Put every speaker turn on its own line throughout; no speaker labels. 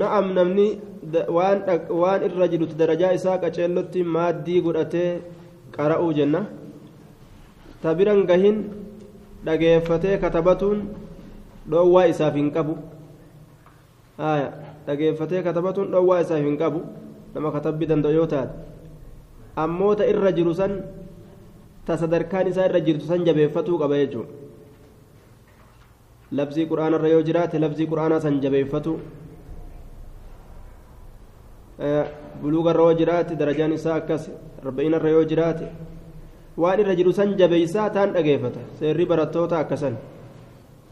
na'am namni waan irra jirutti darajaa isaa qaceellotti maaddii godhatee qara'uu jenna ta biran gahin dhageeffatee katabatuun dhoowwaa isaaf hin qabu dhageeffatee katabatuun dhoowwaa isaaf hin qabu nama katabbii danda'u yoo taate ammoo ta irra jiru san ta sadarkaan isaa irra jirtu san jabeeffatuu qaba jechuudha labsii quraanarra yoo jiraate labsii quraanaa san jabeeffatu buluugarra yoo jiraate darajaan isaa akkas arba'inarra yoo jiraate waan irra jiru san jabeeysaa taan dhageeffata seerri barattoota akkasan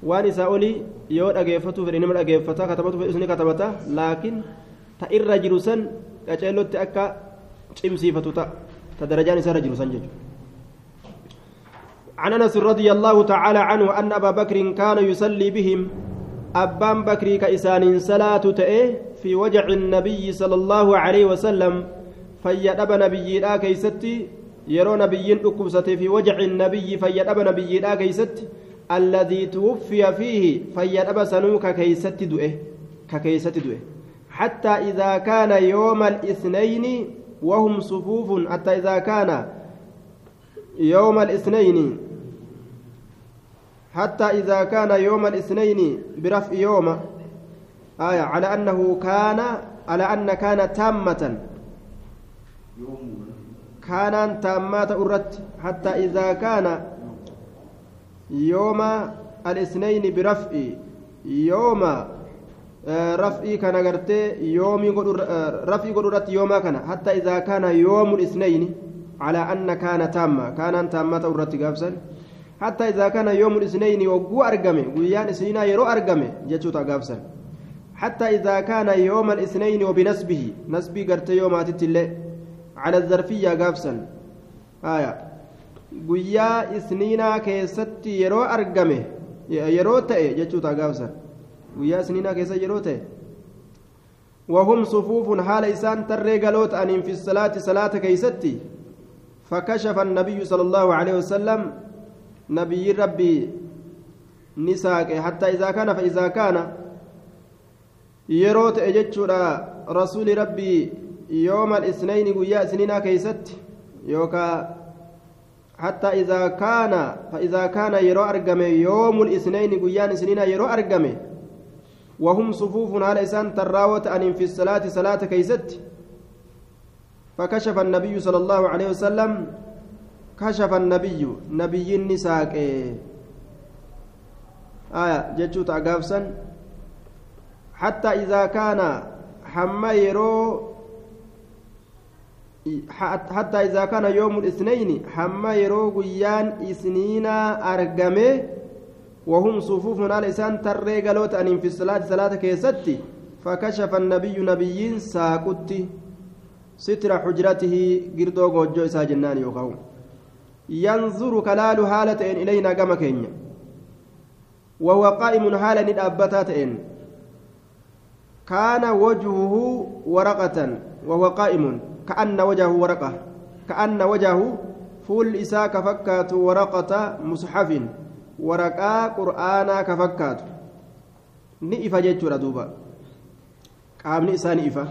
waan isaa olii yoo dhageeffatu fedhe nama dhageeffata katabatu fedhe isni katabata laakiin ta irra jiru san qaceellotti akka cimsiifatu ta'a ta darajaan isaa irra jiru san jechuudha. عن انس رضي الله تعالى عنه ان ابا بكر كان يصلي بهم ابان بكر كإسان صلاة تئه في وجع النبي صلى الله عليه وسلم فيدب نبي لا كيستي يرى نبي أكبسة في وجع النبي فيدب نبي لا كيستي الذي توفي فيه فيدب سنوك كيست دؤه ككيست دؤه حتى إذا كان يوم الاثنين وهم صفوف حتى إذا كان يوم الاثنين حتى إذا كان يوم الاثنين برفع يوم آية على أنه كان على أن كان تامة كان تامات أرت حتى إذا كان يوم الاثنين برفع يوم رفعي كان غرتي يومي رفعي قدرت يوما كان حتى إذا كان يوم الاثنين على أن كان تامة كان تامة أرت قابسا حتى إذا كان يوم الاثنين وقو أرقمي ويان اثنين يرو أرقمي جتشوتا قابسا حتى إذا كان يوم الاثنين وبنسبه نسبي قرت يوم الليل. على الظرفية قابسا آية. guyyaa isniinaa keessatti yeroo argame yeroo ta'e jechuuta gaafsan guyyaa isniinaa keessa yeroo ta'e وهم صفوف حال إسان ترى قالوت أن في الصلاة صلاة كيستي فكشف النبي صلى الله عليه وسلم. نبي ربي نساك. حتى إذا كان فإذا كان يروت أجتشورا رسول ربي يوم الاثنين ويا سنينا كيست يوكا حتى إذا كان فإذا كان يرو أرقم يوم الاثنين ويا سنينا يرو أرقم وهم صفوف على إسان تراوت أن في الصلاة صلاة كيست فكشف النبي صلى الله عليه وسلم كشف النبي نبي النساء آية جتشوت إذا كان حما يرو حتى إذا كان يوم الاثنين حما يرو قيان إسنينا أرقمه وهم صفوف على إسان ترى قالوت أن في الصلاة صلاة كيستي فكشف النبي نبيين ساقتي ستر حجرته قردو قوجو إسا جنان يوقعون ينظر كلال حالة إلينا كما كينيا. وهو قائم حالة ندابتات كان وجهه ورقة وهو قائم. كأن وجهه ورقة. كأن وجهه فول إساء كفكات ورقة مصحف. ورقة قرآنا كفكات. نئفة جيتشورا دوبا. قام نئسا نئفة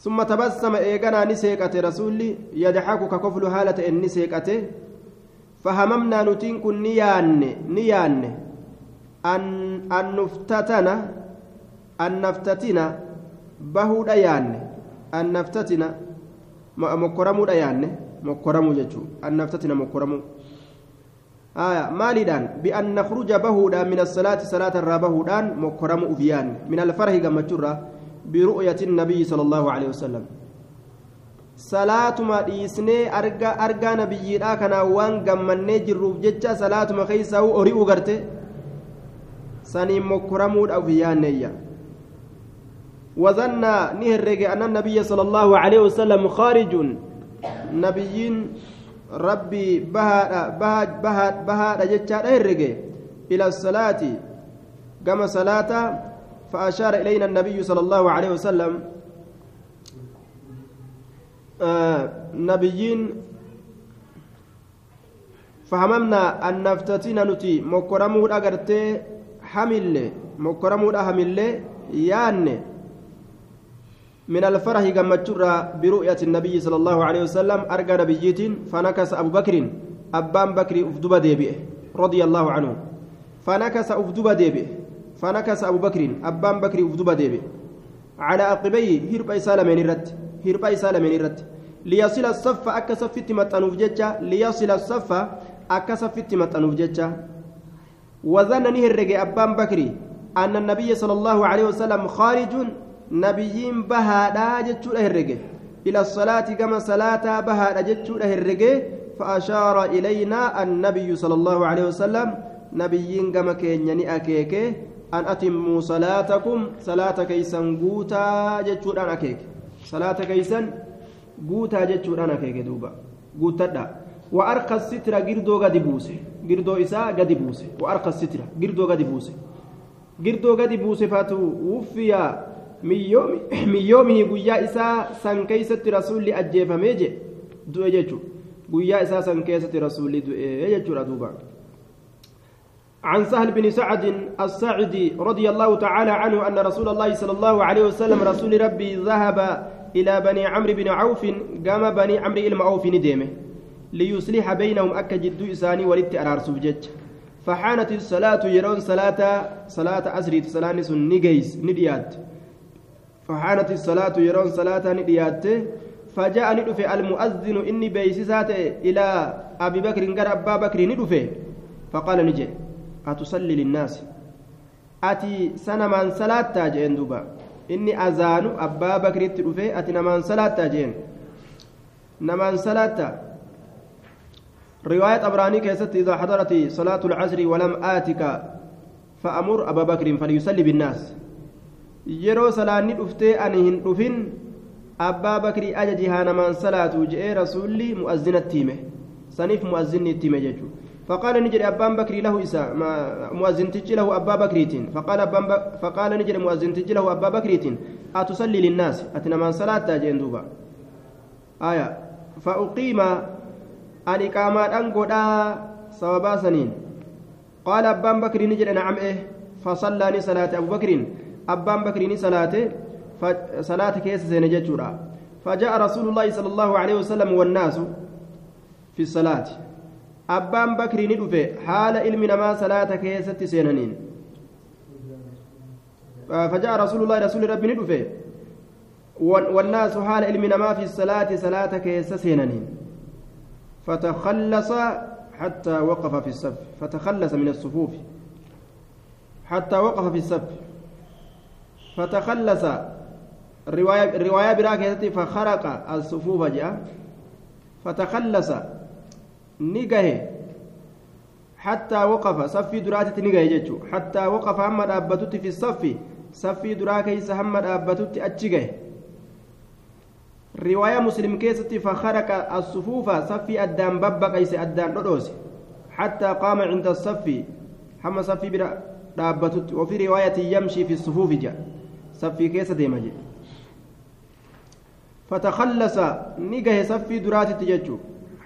ثم تبسم إيقنا نسيقة رسولي يضحك ككفل حالة إن نسيقته فهممنا نتين كن نيان نيان أن أن نفتتنا أن نفتتنا بهودا يان أن نفتتنا مكرمو يان مكرمو جتشو أن نفتتنا مكرمو. آية. مالدان. بأن نخرج بهودا من الصلاة. صلاة الرابهودان مكرمو أفيان من الفرح كما برؤية النبي صلى الله عليه وسلم. salaatuma dhiisnee arga argaa nabiyyiidhaa kanaa waan gammannee jirruuf jecha salaatuma keeysaa hori'uu garte saniin mokkoramuudhaaf yaanneeyya وظن نهرج أن النبي صلى الله عليه وسلم خارج. نبيين ربي بها بها بها بها رجتشا نهرج إلى الصلاة. كما صلاة فأشار إلينا النبي صلى الله عليه وسلم. آه نبيين فهممنا أن نفتتنا نتي. مكرمو أغرتي hamille mokkoramuudha hamillee yaanne من الفرح جمتشرا برؤية النبي صلى الله عليه وسلم أرجى نبيجيت فنكس أبو بكر أبان بكر أفدب ديبئ رضي الله عنه. فنكس أفدب ديبئ فنكس أبو بكر أبان بكر أفدب ديبئ. على عقبيه هرب إسالة من الرد هرب إسالة من الرد ليصل الصف أكسفت متنوف جتة ليصل الصف أكسفت متنوف جتة وظن نهر أبان بكر أن النبي صلى الله عليه وسلم خارج nabiyyiin bahaadhaa jechuudha herrege ila salaati gama salaataa bahaadha jechuudha herrege فأشار إلينا النبي صلى الله عليه وسلم. نبيين كما كين أكيك أن أتموا صلاتكم. صلاة كيسا قوتا جتشور أنا أكيك صلاة كيسا قوتا جتشور أنا أكيك دوبا. قوتا وأرقى السترة قردو قد بوسه. قردو إساء قد بوسه. وأرقى السترة قردو قد بوسه. قردو قد بوسه فاتو وفيا min yoomihi guyyaa isaa san keeysatti rasuulli ajjeefamee je du'e jechu guyyaa isaa san keessatti rasuulli du'e عن سهل بن سعد الساعدي رضي الله تعالى عنه أن رسول الله صلى الله عليه وسلم رسول ربي ذهب إلى بني عمرو بن عوف قام بني عمرو إلى عوف ليصلح بينهم أكا جدو إساني ولدت أرار سبجج فحانت الصلاة يرون صلاة صلاة أسري صلاة نجيس نديات فحانت الصلاة يرون صلاة نديات فجاء ندفع المؤذن إني بيسسات إلى أبي بكر قال أبا بكر ندفع فقال نجي أتصلي للناس. أتي سنة من صلاة تاجين دوبا. إني أذان أبا بكر تدفع أتي نمان صلاة تاجين. نمان صلاة. رواية أبراني كيست إذا حضرت صلاة العصر ولم آتك فأمر أبا بكر فليصلي بالناس. yeroo salaanni dhuftee ani hin dhufin abbaa bakrii ajaji haa namaan salaatu je'ee rasuulli mu'azzinatti hime saniif mu'azzinni itti hime jechuudha فقال نجري أبان بكري له إسا مؤذن تجي له أبا بكريتين فقال أبان ب... فقال نجري مؤذن تجي له أبا بكريتين أتصلي للناس أتنا من صلاة تاجين دوبا آية فأقيم الإقامات أنقودا سوابا سنين قال أبان بكري نجري نعم إيه فصلى صلاة أبو بكر أبان بكرين صلاة صلاة كيس زين جتشورا فجاء رسول الله صلى الله عليه وسلم والناس في الصلاة أبان بكرين دفه حال علم ما صلاة كيس سينانين فجاء رسول الله رسول ربي ندفه والناس حال علم ما في الصلاة صلاة كيس سينانين فتخلص حتى وقف في الصف فتخلص من الصفوف حتى وقف في الصف فتخلص. رواية رواية براكة فخرق الصفوف جاء. فتخلص. نجاه حتى وقف. صفي دراتي نجاه جتشو حتى وقف هم أبتت في الصف. صفي دراكيس هم أبتت أتشجاه رواية مسلم كيستي فخرق الصفوف. صفي أدان ببا كيس أدان ردوس حتى قام عند الصف. هم صفي برا وفي رواية يمشي في الصفوف جاء. كيس ديما جي فتخلص نجه صفي درات تججو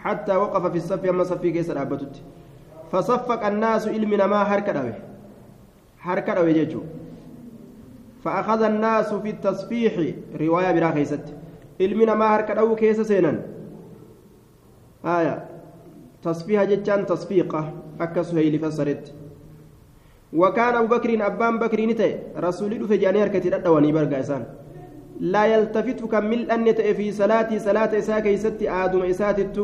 حتى وقف في الصف أما صفي كيس دابتت فصفق الناس علمنا ما حركة أوي حركة أوي ججو فأخذ الناس في التصفيح رواية برا كيست علمنا ما حركة أو كيس سينا آية تصفيح جتان تصفيقة أكا سهيل فسرت وكان أبو بكر أبان بكر نتي رسول في جاني هركتي ردواني برقا إسان. لا يلتفت كمل أن في صلاتي صلاة إساء كيست آدم إساتت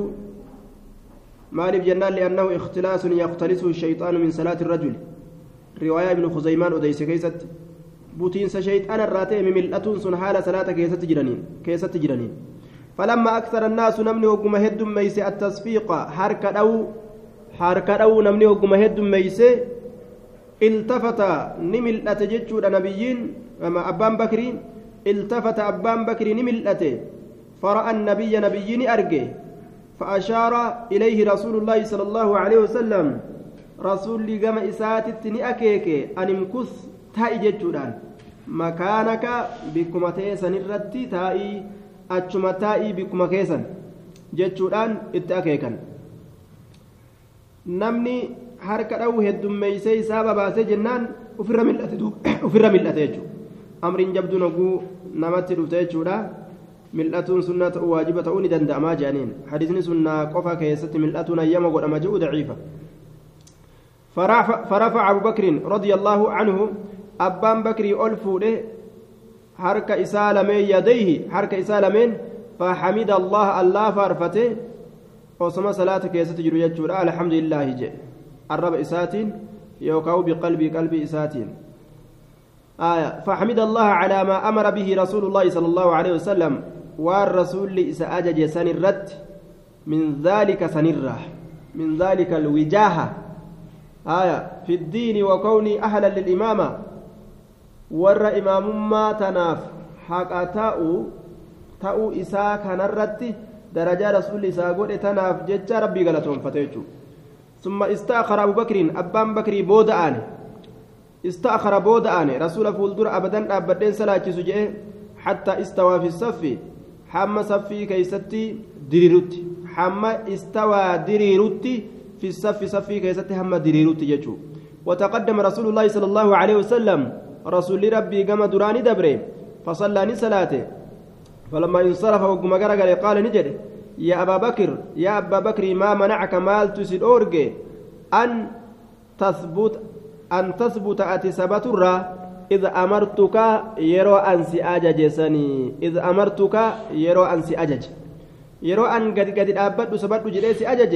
مالب جنان لأنه اختلاس يختلسه الشيطان من صلاة الرجل. رواية ابن خزيمان أديس كيست بوتينس شيطان الراتي مملأة سن حال صلاة كيست جرانين كيست جرانين فلما أكثر الناس نمني وقم هد ميس التصفيق حركة أو حركة أو نمني وقم هد ميس التفت نملأت جتشود نبيين أما أبان بكر التفت أبان بكر نملأت فرأى النبي نبيين أرجه فأشار إليه رسول الله صلى الله عليه وسلم رسول قام إساتت أكيك أن امكث تائي جتشودان. مكانك بكما تيسن الرتي تائي أتشما تائي بكما كيسن. جتشودان إتأكيكا نمني harka dha'u heddummeeysee isaa babaasee jennaan ofirra mil'ate jechuudha amriin jabduun oguu namatti dhufte jechuudha mil'atuun sunnaa ta'uu waajiba ta'uu ni danda'amaa jedhaniin hadiisni sunnaa qofa keessatti mil'atuun ayyama godhama jedhu daciifa فرفع أبو بكر رضي الله عنه أبان بكري ألفوده حركة إسالمين يديه حركة إسالمين فحمد الله الله فارفته وصما صلاة كيسة يجور الحمد لله جي الرب إساتين يوكاو بقلبي قلبي إساتين. آية فحمد الله على ما أمر به رسول الله صلى الله عليه وسلم والرسول إسأجج سنرت من ذلك سنرة من ذلك الوجاهة. آية في الدين وكوني أهلا للإمامة. ور إمام ما تناف حق تاؤ تاؤ إساء كان الرتي درجة رسول إساء قول تناف جج ربي قالتهم فتيجو. ثم استأخر أبو بكر أبان بكري بود آني. استأخر بود آني. رسول فولدر أبدا أبدين صلاة سجئه حتى استوى في الصف. حم صفي كيستي دريرتي حم استوى دريرتي في الصف. صفي كيستي هم دريرتي يجو وتقدم رسول الله صلى الله عليه وسلم. رسول ربي قام دراني دبري فصلى صلاته فلما انصرف وقم قال نجد. يا أبا بكر يا أبا بكر ما منعك مال تسد أورجي؟ أن تثبت أن تثبت أتي سبترا إذ أمرتك يرو أنسي أجج سني. إذ أمرتك يرو أنسي أجج. يرو أن قد قد أبت سبت جليسي أجج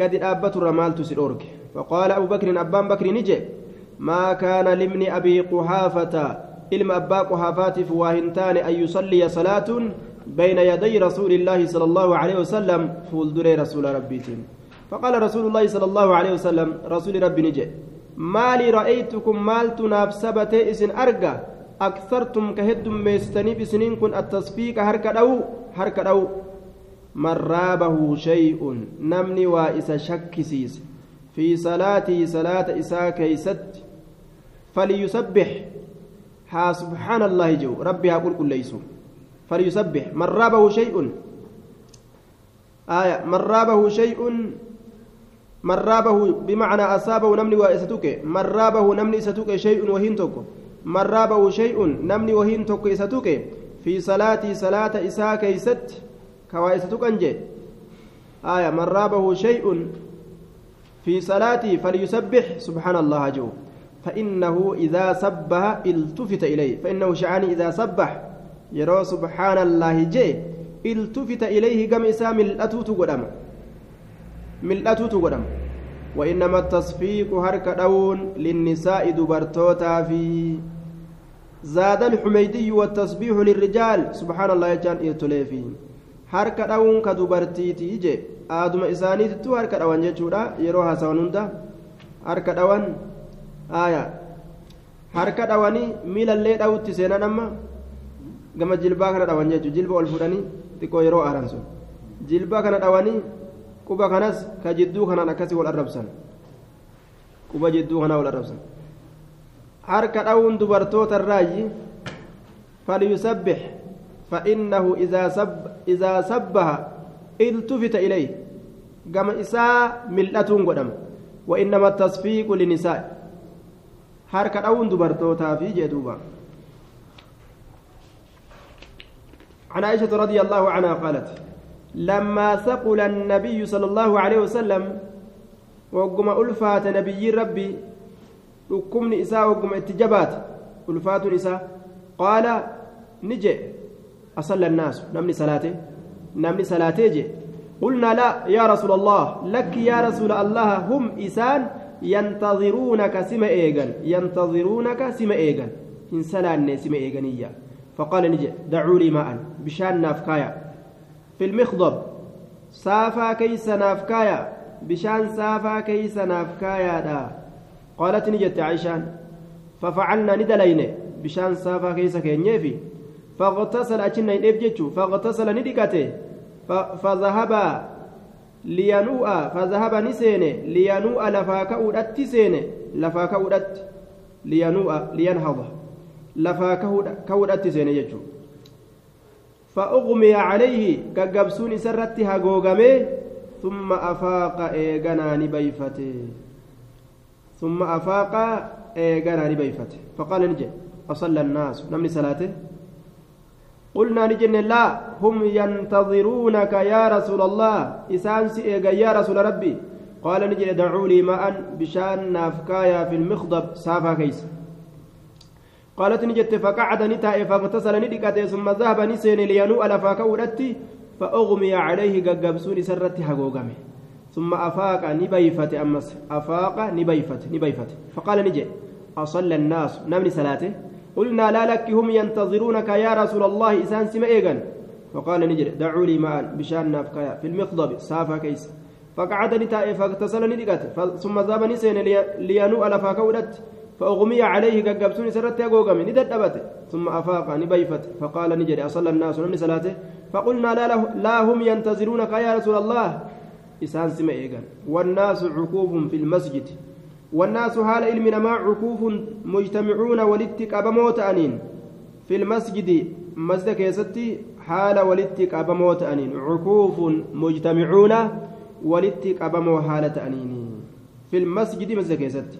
قد أبت مال تسد أورجي. فقال أبو بكر أبان بكر نجي ما كان لمن أبي قحافة علم أبا قحافات فواهنتان أن يصلي صلاة بين يدي رسول الله صلى الله عليه وسلم فولدر رسول ربيتين. فقال رسول الله صلى الله عليه وسلم رسول ربي نجي مالي رأيتكم مالت نابسبت إسن أرقى أكثرتم كهدم ميستني بسنين كن التصفيق هركة أو هركة أو من رابه شيء نمني وإسا شكسيس في صلاتي صلاة إسا كيست فليسبح. ها سبحان الله جو ربي هقول كل ليسوا فليسبح. من رابه شيء. آية. من رابه شيء. من رابه بمعنى أصابه نمني وإستوك من رابه نمني إستوك شيء وهنتك من رابه شيء نمني وهنتك إستوك في صلاتي صلاة إساك إست. كوا إستوك أنجي. آية. من رابه شيء. في صلاتي فليسبح. سبحان الله جو. فإنه إذا سبح إلتفت إليه. فإنه شعاني إذا سبح. Yeroo subhaana allaahi jee iltufita ilayhi gama isaa mil'atuutu godhama. Mil'atuutu godhama. وإنما التصفيق هرك دون للنساء دبرتوتا في زاد الحميدي والتسبيح للرجال سبحان الله يجان إرتليفي هرك دون كدبرتي تيجي آدم إساني تتو هرك دون جيشورا يروها سونوندا هرك دون آية هرك دوني ميلا اللي دوتي سينا نما gama jilbaa kana dhawan jechuun jilba ol fudhanii xiqqoo yeroo aaran sun jilbaa kana dhawanii quba kanas ka jidduu kanaan akkasii wal arrabsan quba jidduu kanaa wal arrabsan harka dhawuun dubartoota irraayi falyusabbix فإنه إذا سب إذا سبها التفت إليه كما إساء ملأة قدم وإنما التصفيق للنساء حركة أون دبرتوتا عن عائشة رضي الله عنها قالت لما ثقل النبي صلى الله عليه وسلم وقم ألفات نبي ربي ركمن إساء وقم اتجابات ألفات إساء قال نجي أصلى الناس نمني صلاته نمني صلاته جي. قلنا لا يا رسول الله لك يا رسول الله هم إسان ينتظرونك سما إيغان ينتظرونك سما إيغان إن سلان سما إيغانية. فقال نجي دعوا لي ماء. بشان نافكايا. في المخضب سافا كيس نافكايا. بشان سافا كيس نافكايا دا. قالت نجت عائشان ففعلنا ندلين. بشان سافا كيس كينيفي فاغتسل أجنا إبجتشو فاغتسل ندكته فذهب لينوء فذهب نسين لينوء لفاك أودت سين لفاك أودت لينوء لينهض. Ka'uudhatti seene jechuudha fa'uqmiya calayhi gaggabsuun isarratti hagoogamee thumma afaaqa eeganaa ni bayfate. ثم أفاق إيقانا نبيفت فقال نجي أصلى الناس نمني صلاته قلنا نجن لا هم ينتظرونك يا رسول الله إسانس إيقا يا رسول ربي قال نجي دعوا لي ماء بشان نافكايا في المخضب سافا كيس قالت نجت فقعد نتائي فاغتسل ندقته ثم ذهب نسين لينو ألفا كورتي فأغمي عليه ققبسون سرتي حقوقمه ثم أفاق نبيفت أمس أفاق نبيفت نبيفت فقال نجي أصلى الناس. نمني صلاته قلنا لا لك هم ينتظرونك يا رسول الله. إسان سما إيغان فقال نجري دعوا لي معا. بشان نافكايا في المخضب سافا كيس. فقعد نتائي فاغتسل ندقت ثم ذهب نسين لينو ألفا كودت فأغمي عليه قبسوني سرت أقوقمي ندت ثم أفاق نبيفت. فقال نجري أصلى الناس نمني صلاته. فقلنا لا, لا هم ينتظرونك يا رسول الله. إسان إيغان والناس عكوف في المسجد. والناس حال علم نما عكوف مجتمعون ولتك أبموت أنين. في المسجد مسجد كيستي حال ولتك أبموت أنين. عكوف مجتمعون ولتك أبمو حالة أنين. في المسجد مسجد كيستي.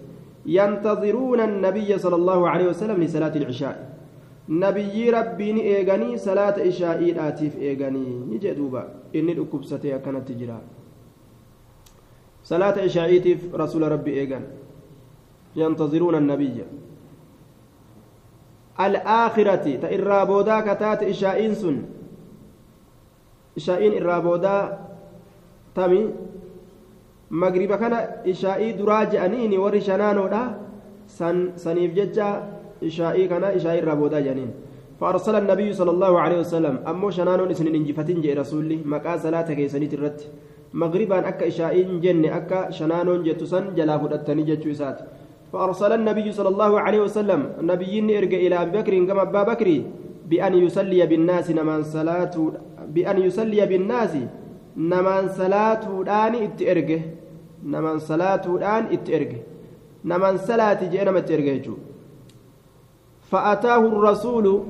ينتظرون النبي صلى الله عليه وسلم لصلاة العشاء. نبي ربي إيغاني صلاة عشاء آتيف إيغاني. نجي دوبا. إني الأكبستي كانت تجرى صلاة عشائيتف رسول ربي إيغان. ينتظرون النبي. الآخرة. تإرابودا كتات إشائين سن إشائين إرابودا تمي مغرب كان إشائي دراج أنيني وري شنانودا سن سنيف ججا إشائي كان إشائي إرابودا جنين فأرسل النبي صلى الله عليه وسلم أمو شنانون إسنين إنجفتين جي رسولي مكا صلاة كيسنيت الرت مغربان أكا إشائين جن أكا شنانون جتسن جلا فدتني جتشو إسات فأرسل النبي صلى الله عليه وسلم النبي إرجع إلى أبي بكر كما أبا بكر بأن يصلي بالناس نمان صلاة بأن يصلي بالناس نمان صلاة الآن إتئرجه نمان صلاة الآن إتئرجه نمان صلاة جئنا ما تئرجه فأتاه الرسول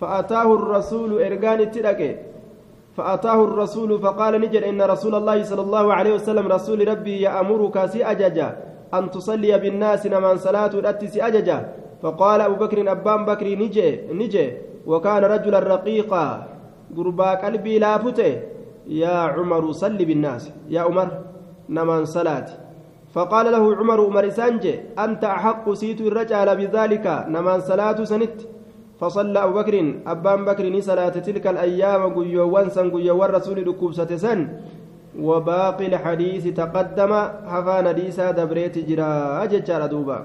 فأتاه الرسول إرجان التلقي فأتاه الرسول فقال نجد إن رسول الله صلى الله عليه وسلم رسول ربي يأمرك سي أججا أن تصلي بالناس نمان صلاة الأتي سي أججا فقال أبو بكر أبان بكر نجي نجي. وكان رجلا رقيقا. قربا قلبي لا فته. يا عمر صل بالناس. يا عمر نمان صلاة فقال له عمر عمر سانجي أنت أحق سيت الرجال بذلك. نمان صلاة سنت. فصلى أبو بكر أبان بكر صلاة تلك الأيام قيوان سن قيوان رسول ركوبسة سن وباقي الحديث تقدم. حفان ديسا دبريت جرا أججار دوبا